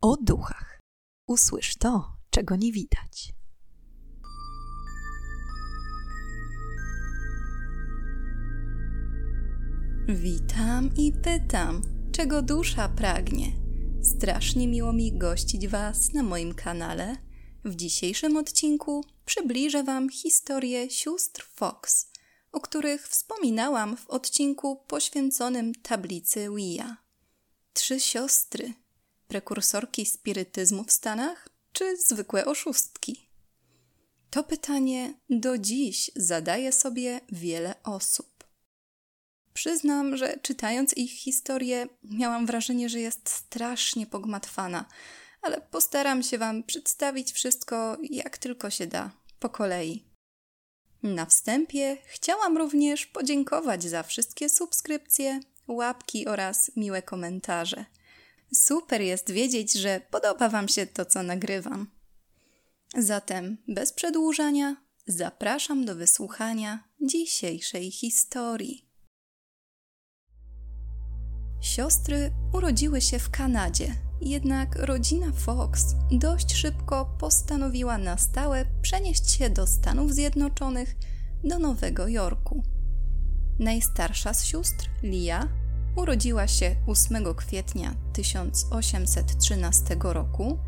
o duchach. Usłysz to, czego nie widać. Witam i pytam, czego dusza pragnie. Strasznie miło mi gościć Was na moim kanale. W dzisiejszym odcinku przybliżę Wam historię sióstr Fox, o których wspominałam w odcinku poświęconym tablicy Wia. Trzy siostry, prekursorki spirytyzmu w Stanach, czy zwykłe oszustki? To pytanie do dziś zadaje sobie wiele osób. Przyznam, że czytając ich historię, miałam wrażenie, że jest strasznie pogmatwana, ale postaram się Wam przedstawić wszystko jak tylko się da, po kolei. Na wstępie chciałam również podziękować za wszystkie subskrypcje, łapki oraz miłe komentarze. Super jest wiedzieć, że podoba Wam się to, co nagrywam. Zatem, bez przedłużania, zapraszam do wysłuchania dzisiejszej historii. Siostry urodziły się w Kanadzie, jednak rodzina Fox dość szybko postanowiła na stałe przenieść się do Stanów Zjednoczonych, do Nowego Jorku. Najstarsza z sióstr, Lia, urodziła się 8 kwietnia 1813 roku.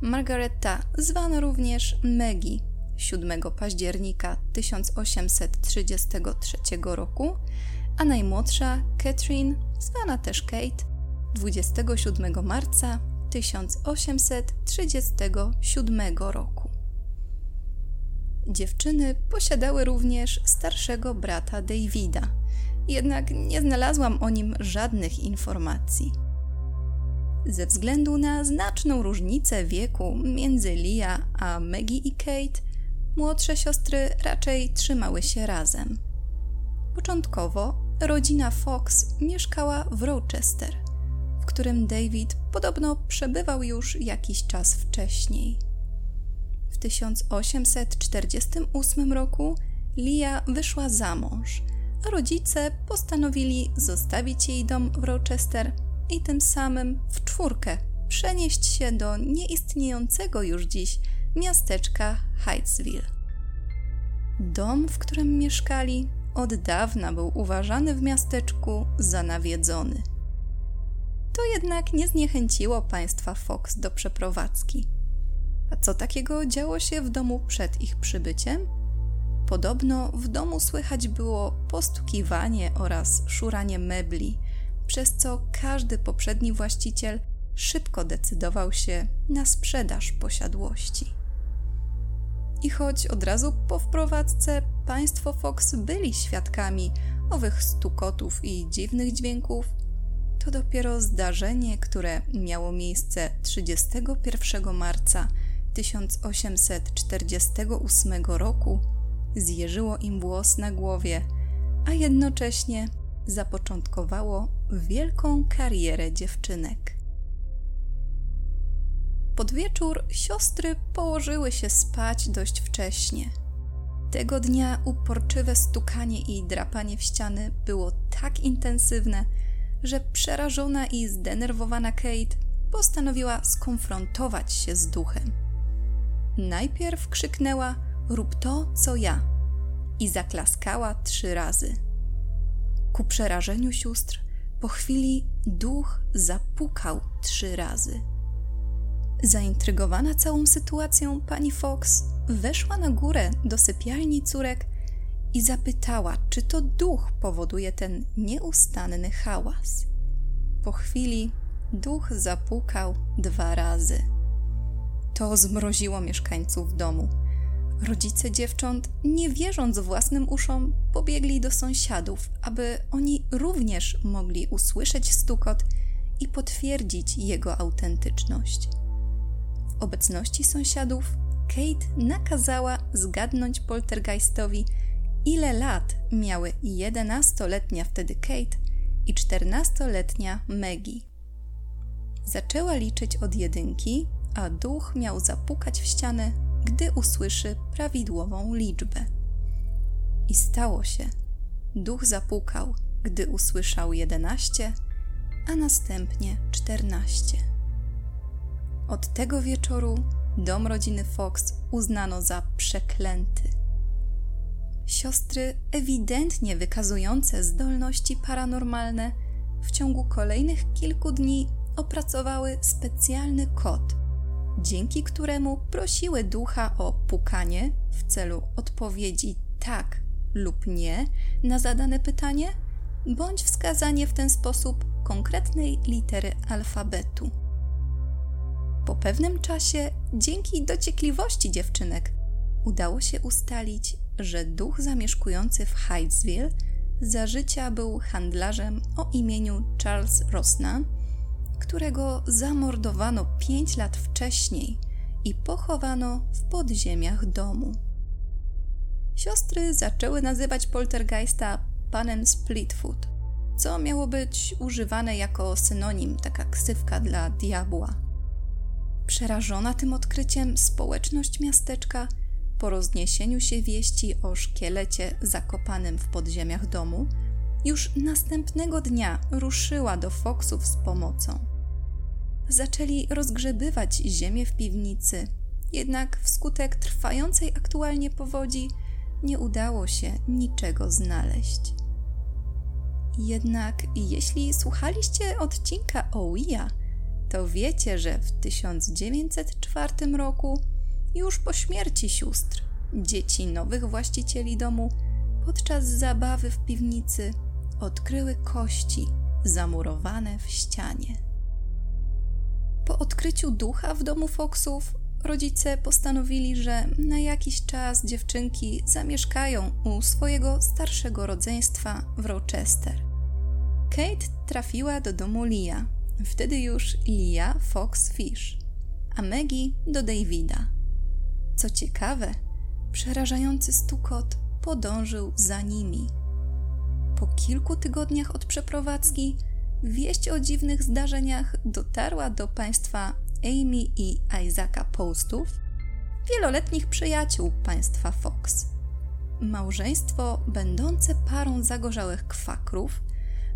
Margareta, zwana również Maggie, 7 października 1833 roku, a najmłodsza Catherine, zwana też Kate, 27 marca 1837 roku. Dziewczyny posiadały również starszego brata Davida, jednak nie znalazłam o nim żadnych informacji. Ze względu na znaczną różnicę wieku między Lia a Maggie i Kate, młodsze siostry raczej trzymały się razem. Początkowo rodzina Fox mieszkała w Rochester, w którym David podobno przebywał już jakiś czas wcześniej. W 1848 roku Lia wyszła za mąż, a rodzice postanowili zostawić jej dom w Rochester i tym samym w czwórkę przenieść się do nieistniejącego już dziś miasteczka Hydesville. Dom, w którym mieszkali, od dawna był uważany w miasteczku za nawiedzony. To jednak nie zniechęciło państwa Fox do przeprowadzki. A co takiego działo się w domu przed ich przybyciem? Podobno w domu słychać było postukiwanie oraz szuranie mebli, przez co każdy poprzedni właściciel szybko decydował się na sprzedaż posiadłości. I choć od razu po wprowadzce państwo Fox byli świadkami owych stukotów i dziwnych dźwięków, to dopiero zdarzenie, które miało miejsce 31 marca 1848 roku, zjeżyło im włos na głowie, a jednocześnie zapoczątkowało wielką karierę dziewczynek. Pod wieczór siostry położyły się spać dość wcześnie. Tego dnia uporczywe stukanie i drapanie w ściany było tak intensywne, że przerażona i zdenerwowana Kate postanowiła skonfrontować się z duchem. Najpierw krzyknęła: Rób to, co ja, i zaklaskała trzy razy. Ku przerażeniu sióstr, po chwili duch zapukał trzy razy. Zaintrygowana całą sytuacją, pani Fox weszła na górę do sypialni córek i zapytała, czy to duch powoduje ten nieustanny hałas. Po chwili duch zapukał dwa razy. To zmroziło mieszkańców domu. Rodzice dziewcząt, nie wierząc własnym uszom, pobiegli do sąsiadów, aby oni również mogli usłyszeć stukot i potwierdzić jego autentyczność. W obecności sąsiadów Kate nakazała zgadnąć poltergeistowi, ile lat miały 11-letnia wtedy Kate i 14-letnia Maggie. Zaczęła liczyć od jedynki, a duch miał zapukać w ścianę, gdy usłyszy prawidłową liczbę. I stało się. Duch zapukał, gdy usłyszał jedenaście, a następnie czternaście. Od tego wieczoru dom rodziny Fox uznano za przeklęty. Siostry, ewidentnie wykazujące zdolności paranormalne, w ciągu kolejnych kilku dni opracowały specjalny kod, dzięki któremu prosiły ducha o pukanie w celu odpowiedzi tak lub nie na zadane pytanie, bądź wskazanie w ten sposób konkretnej litery alfabetu. Po pewnym czasie, dzięki dociekliwości dziewczynek, udało się ustalić, że duch zamieszkujący w Hydesville za życia był handlarzem o imieniu Charles Rosna, którego zamordowano pięć lat wcześniej i pochowano w podziemiach domu. Siostry zaczęły nazywać poltergeista panem Splitfoot, co miało być używane jako synonim, taka ksywka dla diabła. Przerażona tym odkryciem społeczność miasteczka po rozniesieniu się wieści o szkielecie zakopanym w podziemiach domu, już następnego dnia ruszyła do Foxów z pomocą. Zaczęli rozgrzebywać ziemię w piwnicy, jednak wskutek trwającej aktualnie powodzi nie udało się niczego znaleźć. Jednak jeśli słuchaliście odcinka Ouija, to wiecie, że w 1904 roku, już po śmierci sióstr, dzieci nowych właścicieli domu, podczas zabawy w piwnicy odkryły kości zamurowane w ścianie. Po odkryciu ducha w domu Foxów rodzice postanowili, że na jakiś czas dziewczynki zamieszkają u swojego starszego rodzeństwa w Rochester. Kate trafiła do domu Lia, wtedy już Lia Fox Fish, a Maggie do Davida. Co ciekawe, przerażający stukot podążył za nimi. Po kilku tygodniach od przeprowadzki wieść o dziwnych zdarzeniach dotarła do państwa Amy i Isaaca Postów, wieloletnich przyjaciół państwa Fox. Małżeństwo będące parą zagorzałych kwakrów,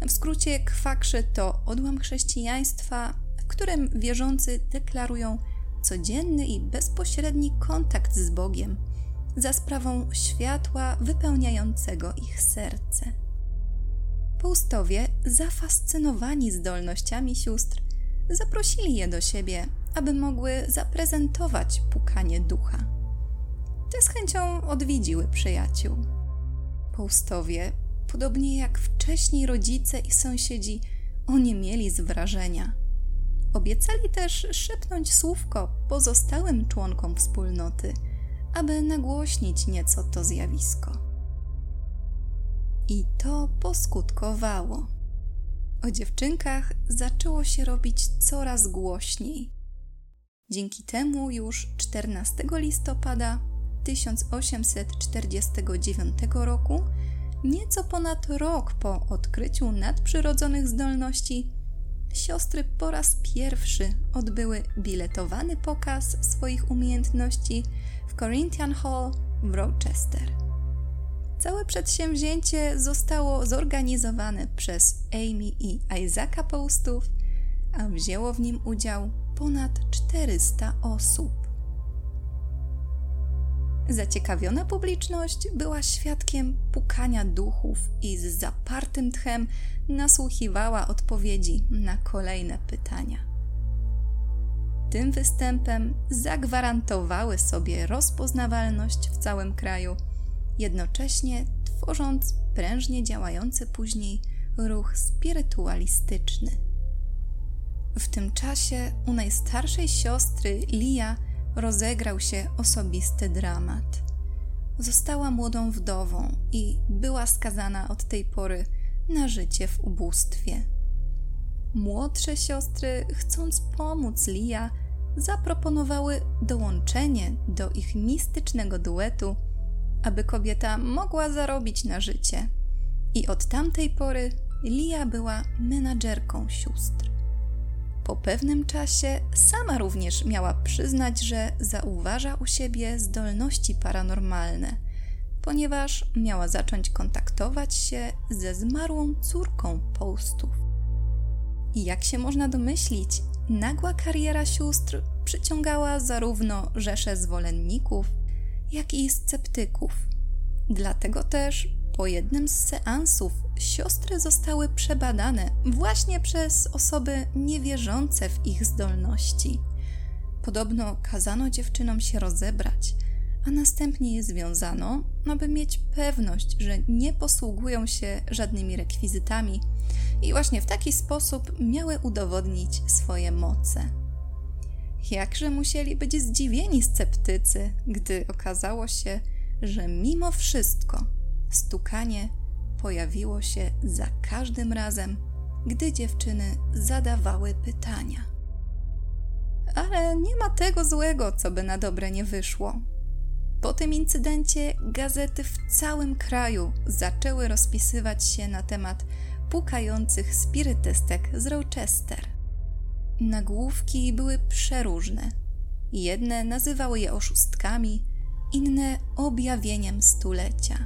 w skrócie kwakrzy to odłam chrześcijaństwa, w którym wierzący deklarują codzienny i bezpośredni kontakt z Bogiem za sprawą światła wypełniającego ich serce. Poustowie, zafascynowani zdolnościami sióstr, zaprosili je do siebie, aby mogły zaprezentować pukanie ducha. Te z chęcią odwiedziły przyjaciół. Poustowie, podobnie jak wcześniej rodzice i sąsiedzi, oni mieli z wrażenia. Obiecali też szepnąć słówko pozostałym członkom wspólnoty, aby nagłośnić nieco to zjawisko. I to poskutkowało. O dziewczynkach zaczęło się robić coraz głośniej. Dzięki temu już 14 listopada 1849 roku, nieco ponad rok po odkryciu nadprzyrodzonych zdolności, siostry po raz pierwszy odbyły biletowany pokaz swoich umiejętności w Corinthian Hall w Rochester. Całe przedsięwzięcie zostało zorganizowane przez Amy i Isaaca Postów, a wzięło w nim udział ponad 400 osób. Zaciekawiona publiczność była świadkiem pukania duchów i z zapartym tchem nasłuchiwała odpowiedzi na kolejne pytania. Tym występem zagwarantowały sobie rozpoznawalność w całym kraju – jednocześnie tworząc prężnie działający później ruch spirytualistyczny. W tym czasie u najstarszej siostry Lia rozegrał się osobisty dramat. Została młodą wdową i była skazana od tej pory na życie w ubóstwie. Młodsze siostry, chcąc pomóc Lia, zaproponowały dołączenie do ich mistycznego duetu aby kobieta mogła zarobić na życie. I od tamtej pory Lia była menadżerką sióstr. Po pewnym czasie sama również miała przyznać, że zauważa u siebie zdolności paranormalne, ponieważ miała zacząć kontaktować się ze zmarłą córką postów. I jak się można domyślić, nagła kariera sióstr przyciągała zarówno rzesze zwolenników, jak i sceptyków. Dlatego też po jednym z seansów siostry zostały przebadane właśnie przez osoby niewierzące w ich zdolności. Podobno kazano dziewczynom się rozebrać, a następnie je związano, aby mieć pewność, że nie posługują się żadnymi rekwizytami i właśnie w taki sposób miały udowodnić swoje moce. Jakże musieli być zdziwieni sceptycy, gdy okazało się, że mimo wszystko stukanie pojawiło się za każdym razem, gdy dziewczyny zadawały pytania. Ale nie ma tego złego, co by na dobre nie wyszło. Po tym incydencie gazety w całym kraju zaczęły rozpisywać się na temat pukających spirytystek z Rochester. Nagłówki były przeróżne. Jedne nazywały je oszustkami, inne objawieniem stulecia.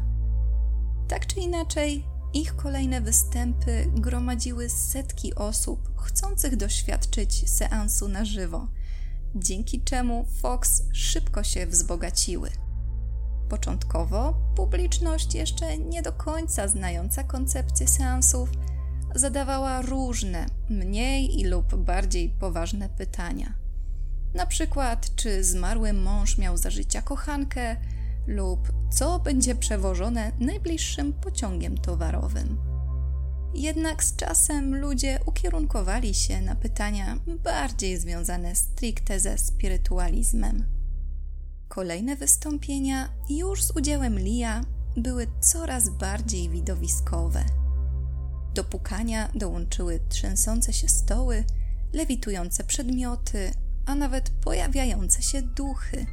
Tak czy inaczej, ich kolejne występy gromadziły setki osób chcących doświadczyć seansu na żywo, dzięki czemu Fox szybko się wzbogaciły. Początkowo publiczność jeszcze nie do końca znająca koncepcję seansów zadawała różne, mniej lub bardziej poważne pytania. Na przykład, czy zmarły mąż miał za życia kochankę, lub co będzie przewożone najbliższym pociągiem towarowym. Jednak z czasem ludzie ukierunkowali się na pytania bardziej związane stricte ze spirytualizmem. Kolejne wystąpienia, już z udziałem Lia, były coraz bardziej widowiskowe. Do pukania dołączyły trzęsące się stoły, lewitujące przedmioty, a nawet pojawiające się duchy.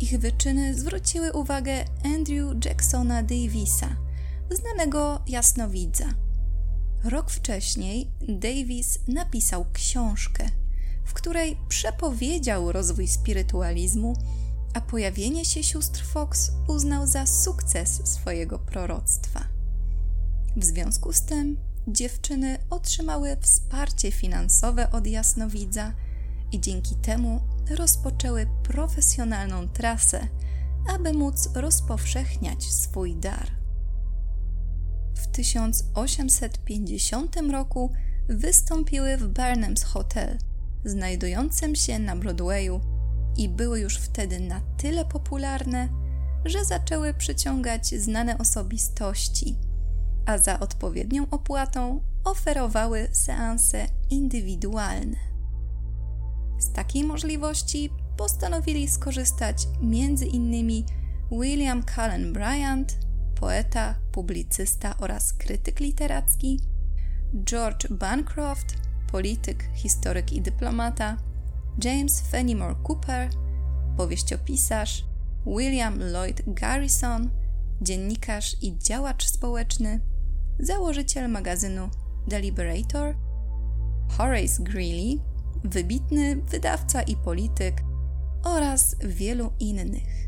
Ich wyczyny zwróciły uwagę Andrew Jacksona Davisa, znanego jasnowidza. Rok wcześniej Davis napisał książkę, w której przepowiedział rozwój spirytualizmu, a pojawienie się sióstr Fox uznał za sukces swojego proroctwa. W związku z tym dziewczyny otrzymały wsparcie finansowe od jasnowidza i dzięki temu rozpoczęły profesjonalną trasę, aby móc rozpowszechniać swój dar. W 1850 roku wystąpiły w Barnum's Hotel, znajdującym się na Broadwayu, i były już wtedy na tyle popularne, że zaczęły przyciągać znane osobistości, a za odpowiednią opłatą oferowały seanse indywidualne. Z takiej możliwości postanowili skorzystać m.in. William Cullen Bryant, poeta, publicysta oraz krytyk literacki, George Bancroft, polityk, historyk i dyplomata, James Fenimore Cooper, powieściopisarz, William Lloyd Garrison, dziennikarz i działacz społeczny, założyciel magazynu The Liberator, Horace Greeley, wybitny wydawca i polityk oraz wielu innych.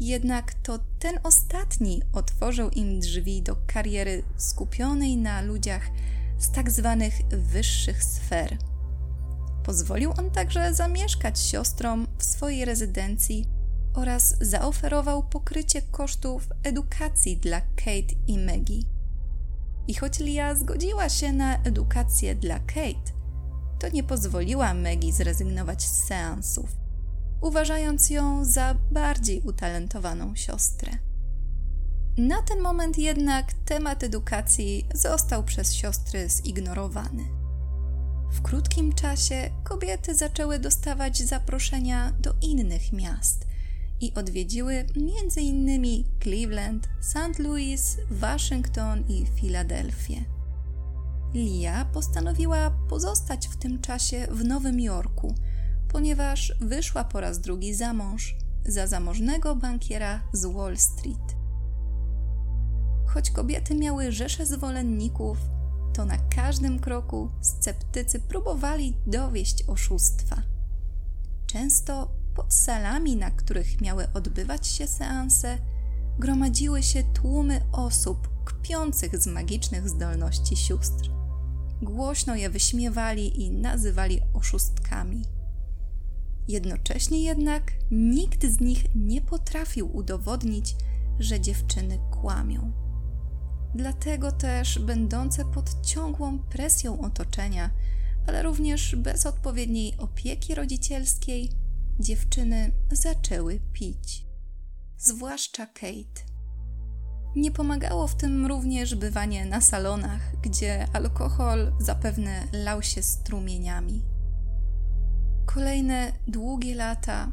Jednak to ten ostatni otworzył im drzwi do kariery skupionej na ludziach z tak zwanych wyższych sfer. Pozwolił on także zamieszkać siostrom w swojej rezydencji oraz zaoferował pokrycie kosztów edukacji dla Kate i Maggie. I choć Lia zgodziła się na edukację dla Kate, to nie pozwoliła Maggie zrezygnować z seansów, uważając ją za bardziej utalentowaną siostrę. Na ten moment jednak temat edukacji został przez siostry zignorowany. W krótkim czasie kobiety zaczęły dostawać zaproszenia do innych miast i odwiedziły m.in. Cleveland, St. Louis, Waszyngton i Filadelfię. Lia postanowiła pozostać w tym czasie w Nowym Jorku, ponieważ wyszła po raz drugi za mąż za zamożnego bankiera z Wall Street. Choć kobiety miały rzesze zwolenników, to na każdym kroku sceptycy próbowali dowieść oszustwa. Często pod salami, na których miały odbywać się seanse, gromadziły się tłumy osób kpiących z magicznych zdolności sióstr. głośno je wyśmiewali i nazywali oszustkami. Jednocześnie jednak nikt z nich nie potrafił udowodnić, że dziewczyny kłamią. Dlatego też, będące pod ciągłą presją otoczenia, ale również bez odpowiedniej opieki rodzicielskiej, dziewczyny zaczęły pić. Zwłaszcza Kate. Nie pomagało w tym również bywanie na salonach, gdzie alkohol zapewne lał się strumieniami. Kolejne długie lata,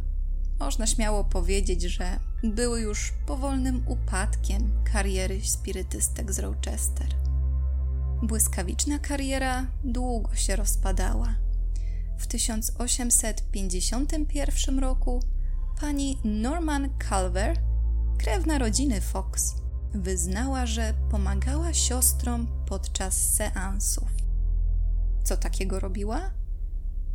można śmiało powiedzieć, że były już powolnym upadkiem kariery spirytystek z Rochester. Błyskawiczna kariera długo się rozpadała. W 1851 roku pani Norman Culver, krewna rodziny Fox, wyznała, że pomagała siostrom podczas seansów. Co takiego robiła?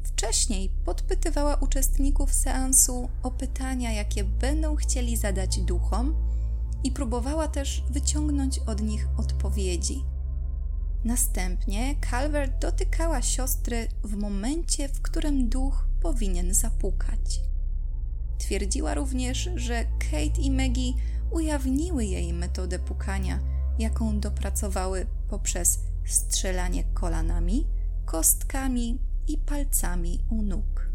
Wcześniej podpytywała uczestników seansu o pytania, jakie będą chcieli zadać duchom, i próbowała też wyciągnąć od nich odpowiedzi. Następnie Calvert dotykała siostry w momencie, w którym duch powinien zapukać. Twierdziła również, że Kate i Maggie ujawniły jej metodę pukania, jaką dopracowały poprzez strzelanie kolanami, kostkami i palcami u nóg.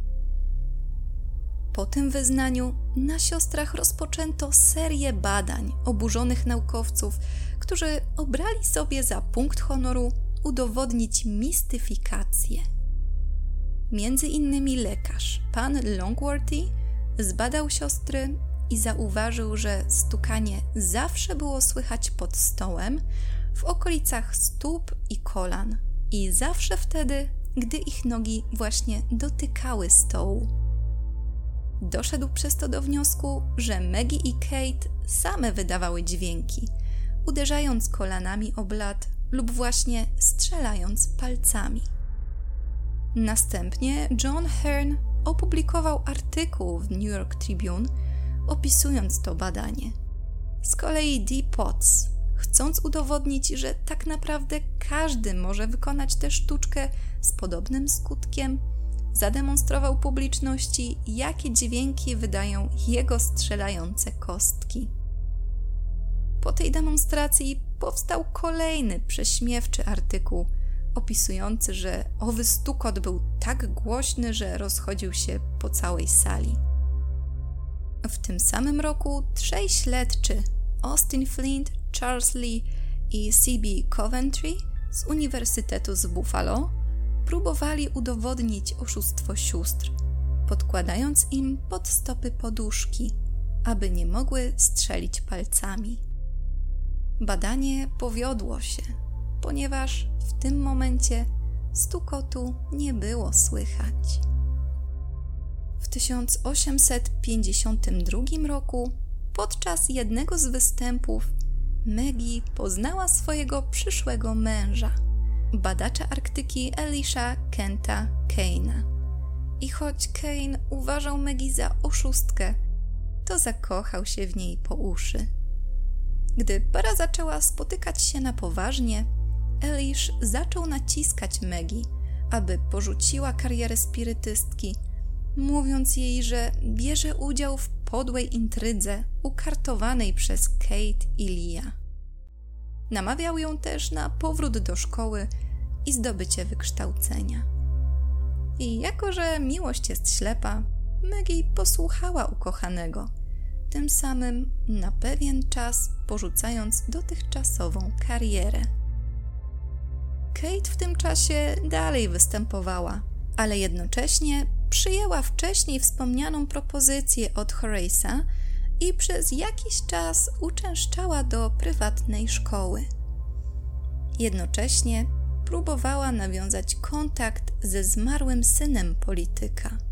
Po tym wyznaniu na siostrach rozpoczęto serię badań oburzonych naukowców, którzy obrali sobie za punkt honoru udowodnić mistyfikację. Między innymi lekarz, pan Longworthy, zbadał siostry i zauważył, że stukanie zawsze było słychać pod stołem, w okolicach stóp i kolan, i zawsze wtedy, gdy ich nogi właśnie dotykały stołu. Doszedł przez to do wniosku, że Maggie i Kate same wydawały dźwięki, uderzając kolanami o blat lub właśnie strzelając palcami. Następnie John Hearn opublikował artykuł w New York Tribune opisując to badanie. Z kolei Dee Potts, chcąc udowodnić, że tak naprawdę każdy może wykonać tę sztuczkę z podobnym skutkiem, zademonstrował publiczności, jakie dźwięki wydają jego strzelające kostki. Po tej demonstracji powstał kolejny prześmiewczy artykuł opisujący, że owy stukot był tak głośny, że rozchodził się po całej sali. W tym samym roku trzej śledczy Austin Flint, Charles Lee i C.B. Coventry z Uniwersytetu z Buffalo próbowali udowodnić oszustwo sióstr, podkładając im pod stopy poduszki, aby nie mogły strzelić palcami. Badanie powiodło się, ponieważ w tym momencie stukotu nie było słychać. W 1852 roku, podczas jednego z występów, Maggie poznała swojego przyszłego męża, badacza Arktyki Elisha Kenta Kane'a. I choć Kane uważał Maggie za oszustkę, to zakochał się w niej po uszy. Gdy para zaczęła spotykać się na poważnie, Elish zaczął naciskać Maggie, aby porzuciła karierę spirytystki – mówiąc jej, że bierze udział w podłej intrydze ukartowanej przez Kate i Lia. Namawiał ją też na powrót do szkoły i zdobycie wykształcenia. I jako, że miłość jest ślepa, Maggie posłuchała ukochanego, tym samym na pewien czas porzucając dotychczasową karierę. Kate w tym czasie dalej występowała, ale jednocześnie przyjęła wcześniej wspomnianą propozycję od Horace'a i przez jakiś czas uczęszczała do prywatnej szkoły. Jednocześnie próbowała nawiązać kontakt ze zmarłym synem polityka.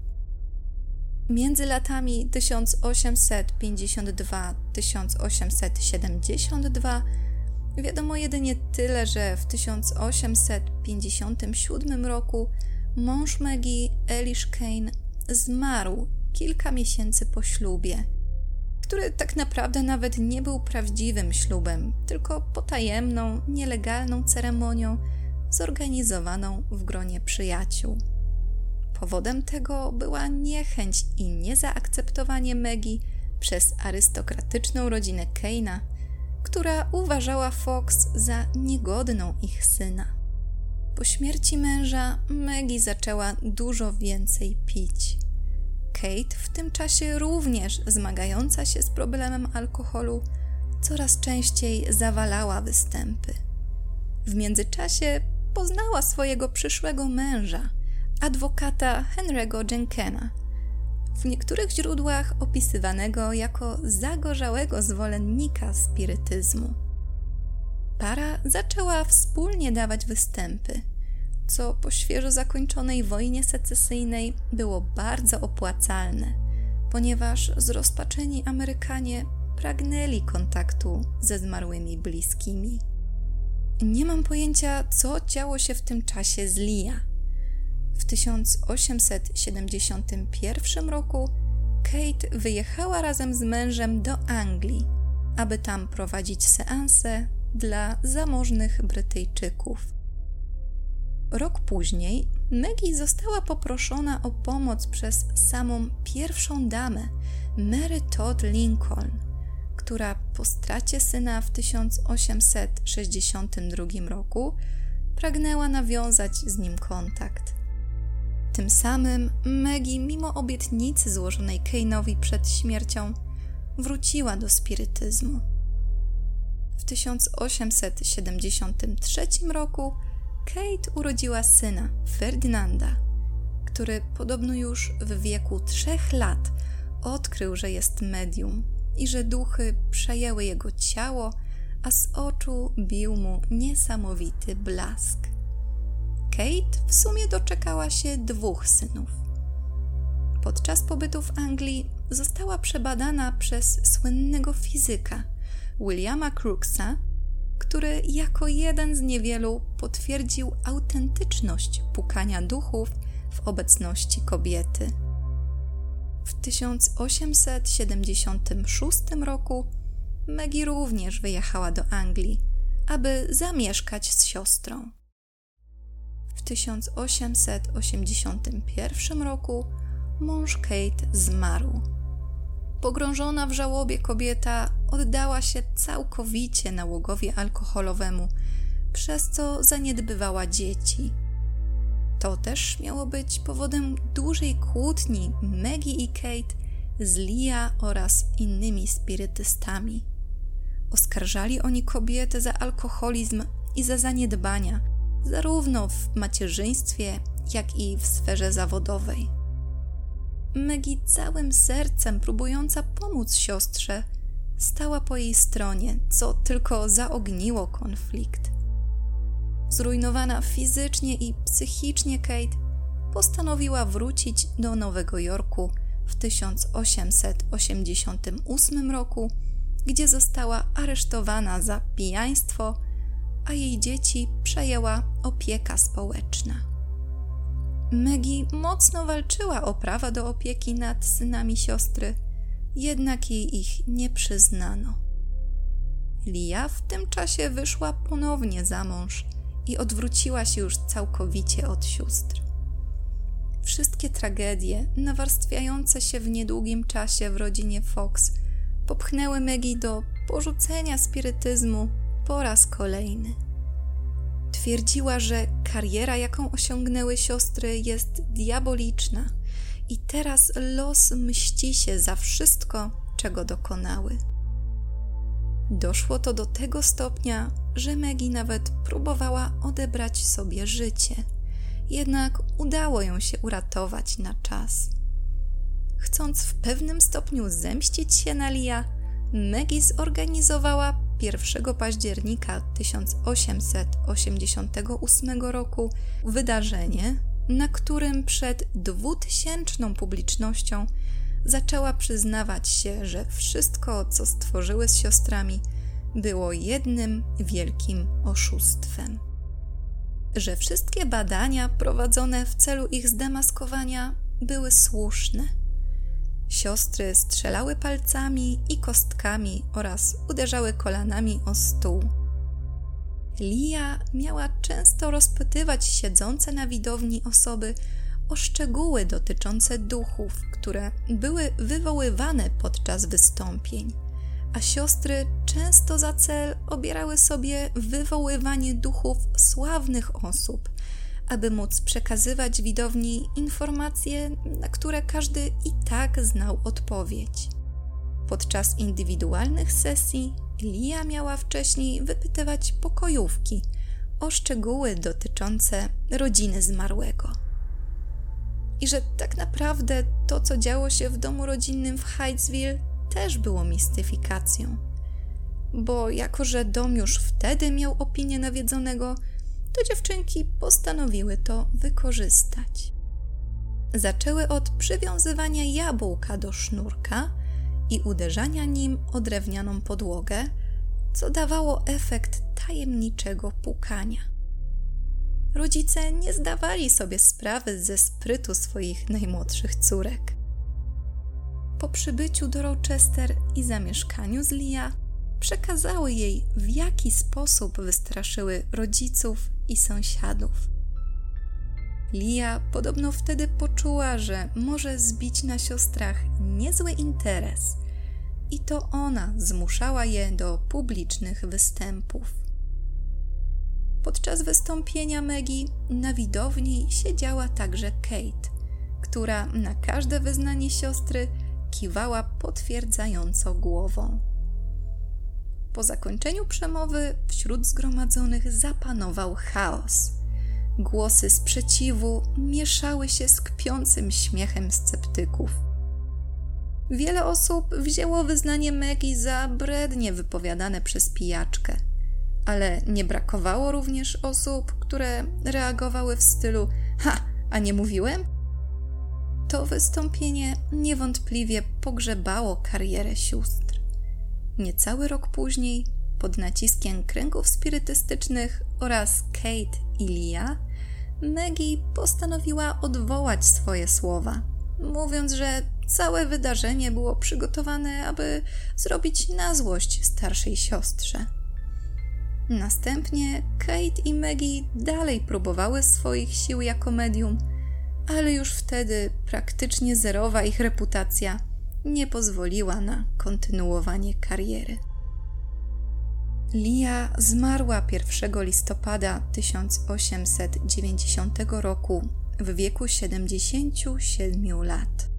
Między latami 1852-1872 wiadomo jedynie tyle, że w 1857 roku mąż Maggie, Elish Kane, zmarł kilka miesięcy po ślubie, który tak naprawdę nawet nie był prawdziwym ślubem, tylko potajemną, nielegalną ceremonią zorganizowaną w gronie przyjaciół. Powodem tego była niechęć i niezaakceptowanie Megi przez arystokratyczną rodzinę Keina, która uważała Fox za niegodną ich syna. Po śmierci męża Maggie zaczęła dużo więcej pić. Kate, w tym czasie również zmagająca się z problemem alkoholu, coraz częściej zawalała występy. W międzyczasie poznała swojego przyszłego męża, adwokata Henry'ego Jenkena, w niektórych źródłach opisywanego jako zagorzałego zwolennika spirytyzmu. Para zaczęła wspólnie dawać występy, co po świeżo zakończonej wojnie secesyjnej było bardzo opłacalne, ponieważ zrozpaczeni Amerykanie pragnęli kontaktu ze zmarłymi bliskimi. Nie mam pojęcia, co działo się w tym czasie z Lia. W 1871 roku Kate wyjechała razem z mężem do Anglii, aby tam prowadzić seanse dla zamożnych Brytyjczyków. Rok później Maggie została poproszona o pomoc przez samą pierwszą damę, Mary Todd Lincoln, która po stracie syna w 1862 roku pragnęła nawiązać z nim kontakt. Tym samym Maggie, mimo obietnicy złożonej Kane'owi przed śmiercią, wróciła do spirytyzmu. W 1873 roku Kate urodziła syna, Ferdynanda, który podobno już w wieku trzech lat odkrył, że jest medium i że duchy przejęły jego ciało, a z oczu bił mu niesamowity blask. Kate w sumie doczekała się dwóch synów. Podczas pobytu w Anglii została przebadana przez słynnego fizyka Williama Crookesa, który jako jeden z niewielu potwierdził autentyczność pukania duchów w obecności kobiety. W 1876 roku Maggie również wyjechała do Anglii, aby zamieszkać z siostrą. W 1881 roku mąż Kate zmarł. Pogrążona w żałobie kobieta oddała się całkowicie nałogowi alkoholowemu, przez co zaniedbywała dzieci. To też miało być powodem dużej kłótni Maggie i Kate z Lia oraz innymi spirytystami. Oskarżali oni kobietę za alkoholizm i za zaniedbania, zarówno w macierzyństwie, jak i w sferze zawodowej. Maggie całym sercem próbująca pomóc siostrze, stała po jej stronie, co tylko zaogniło konflikt. Zrujnowana fizycznie i psychicznie Kate postanowiła wrócić do Nowego Jorku w 1888 roku, gdzie została aresztowana za pijaństwo, a jej dzieci przejęła opieka społeczna. Maggie mocno walczyła o prawa do opieki nad synami siostry, jednak jej ich nie przyznano. Lia w tym czasie wyszła ponownie za mąż i odwróciła się już całkowicie od sióstr. Wszystkie tragedie nawarstwiające się w niedługim czasie w rodzinie Fox popchnęły Maggie do porzucenia spirytyzmu po raz kolejny. Twierdziła, że kariera, jaką osiągnęły siostry, jest diaboliczna i teraz los mści się za wszystko, czego dokonały. Doszło to do tego stopnia, że Maggie nawet próbowała odebrać sobie życie, jednak udało ją się uratować na czas. Chcąc w pewnym stopniu zemścić się na Lia, Maggie zorganizowała 1 października 1888 roku wydarzenie, na którym przed dwutysięczną publicznością zaczęła przyznawać się, że wszystko, co stworzyły z siostrami, było jednym wielkim oszustwem. Że wszystkie badania prowadzone w celu ich zdemaskowania były słuszne. Siostry strzelały palcami i kostkami oraz uderzały kolanami o stół. Lia miała często rozpytywać siedzące na widowni osoby o szczegóły dotyczące duchów, które były wywoływane podczas wystąpień, a siostry często za cel obierały sobie wywoływanie duchów sławnych osób, aby móc przekazywać widowni informacje, na które każdy i tak znał odpowiedź. Podczas indywidualnych sesji Lia miała wcześniej wypytywać pokojówki o szczegóły dotyczące rodziny zmarłego. I że tak naprawdę to, co działo się w domu rodzinnym w Hydesville, też było mistyfikacją. Bo jako, że dom już wtedy miał opinię nawiedzonego, to dziewczynki postanowiły to wykorzystać. Zaczęły od przywiązywania jabłka do sznurka i uderzania nim o drewnianą podłogę, co dawało efekt tajemniczego pukania. Rodzice nie zdawali sobie sprawy ze sprytu swoich najmłodszych córek. Po przybyciu do Rochester i zamieszkaniu z Lia, przekazały jej, w jaki sposób wystraszyły rodziców i sąsiadów. Lia podobno wtedy poczuła, że może zbić na siostrach niezły interes i to ona zmuszała je do publicznych występów. Podczas wystąpienia Maggie na widowni siedziała także Kate, która na każde wyznanie siostry kiwała potwierdzająco głową. Po zakończeniu przemowy wśród zgromadzonych zapanował chaos. Głosy sprzeciwu mieszały się z kpiącym śmiechem sceptyków. Wiele osób wzięło wyznanie Maggie za brednie wypowiadane przez pijaczkę, ale nie brakowało również osób, które reagowały w stylu: Ha, a nie mówiłem? To wystąpienie niewątpliwie pogrzebało karierę sióstr. Niecały rok później, pod naciskiem kręgów spirytystycznych oraz Kate i Lia, Maggie postanowiła odwołać swoje słowa, mówiąc, że całe wydarzenie było przygotowane, aby zrobić na złość starszej siostrze. Następnie Kate i Maggie dalej próbowały swoich sił jako medium, ale już wtedy praktycznie zerowa ich reputacja nie pozwoliła na kontynuowanie kariery. Lia zmarła 1 listopada 1890 roku w wieku 77 lat.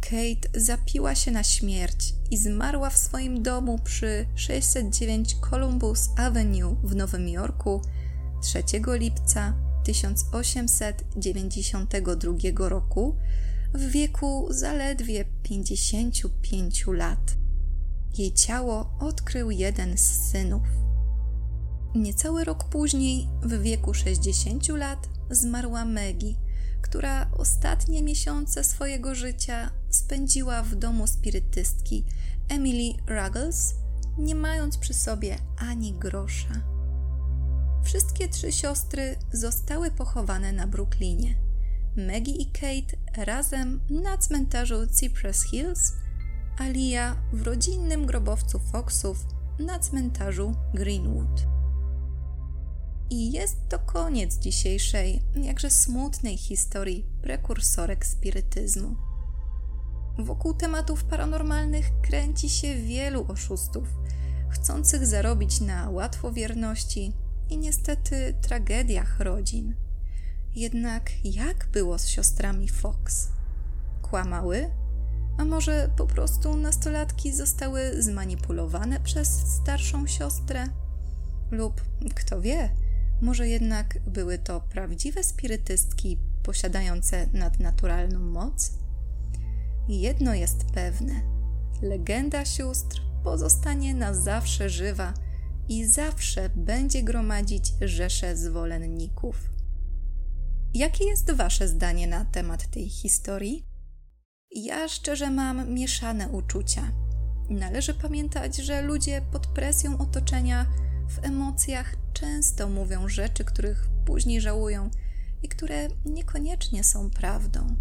Kate zapiła się na śmierć i zmarła w swoim domu przy 609 Columbus Avenue w Nowym Jorku 3 lipca 1892 roku w wieku zaledwie 55 lat. Jej ciało odkrył jeden z synów. Niecały rok później, w wieku 60 lat, zmarła Maggie, która ostatnie miesiące swojego życia spędziła w domu spirytystki Emily Ruggles, nie mając przy sobie ani grosza. Wszystkie trzy siostry zostały pochowane na Brooklynie. Maggie i Kate razem na cmentarzu Cypress Hills, a Lia w rodzinnym grobowcu Foxów na cmentarzu Greenwood. I jest to koniec dzisiejszej, jakże smutnej historii prekursorek spirytyzmu. Wokół tematów paranormalnych kręci się wielu oszustów, chcących zarobić na łatwowierności i niestety tragediach rodzin. Jednak jak było z siostrami Fox? Kłamały? A może po prostu nastolatki zostały zmanipulowane przez starszą siostrę? Lub kto wie, może jednak były to prawdziwe spirytystki posiadające nadnaturalną moc? Jedno jest pewne: legenda sióstr pozostanie na zawsze żywa i zawsze będzie gromadzić rzesze zwolenników. Jakie jest Wasze zdanie na temat tej historii? Ja szczerze mam mieszane uczucia. Należy pamiętać, że ludzie pod presją otoczenia w emocjach często mówią rzeczy, których później żałują i które niekoniecznie są prawdą.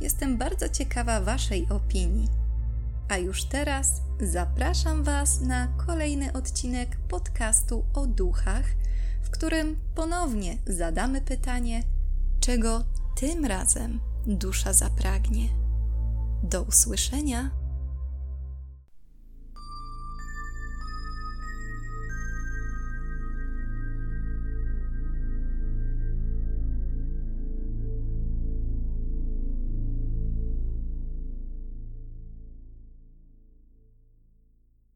Jestem bardzo ciekawa Waszej opinii. A już teraz zapraszam Was na kolejny odcinek podcastu o duchach, którym ponownie zadamy pytanie, czego tym razem dusza zapragnie. Do usłyszenia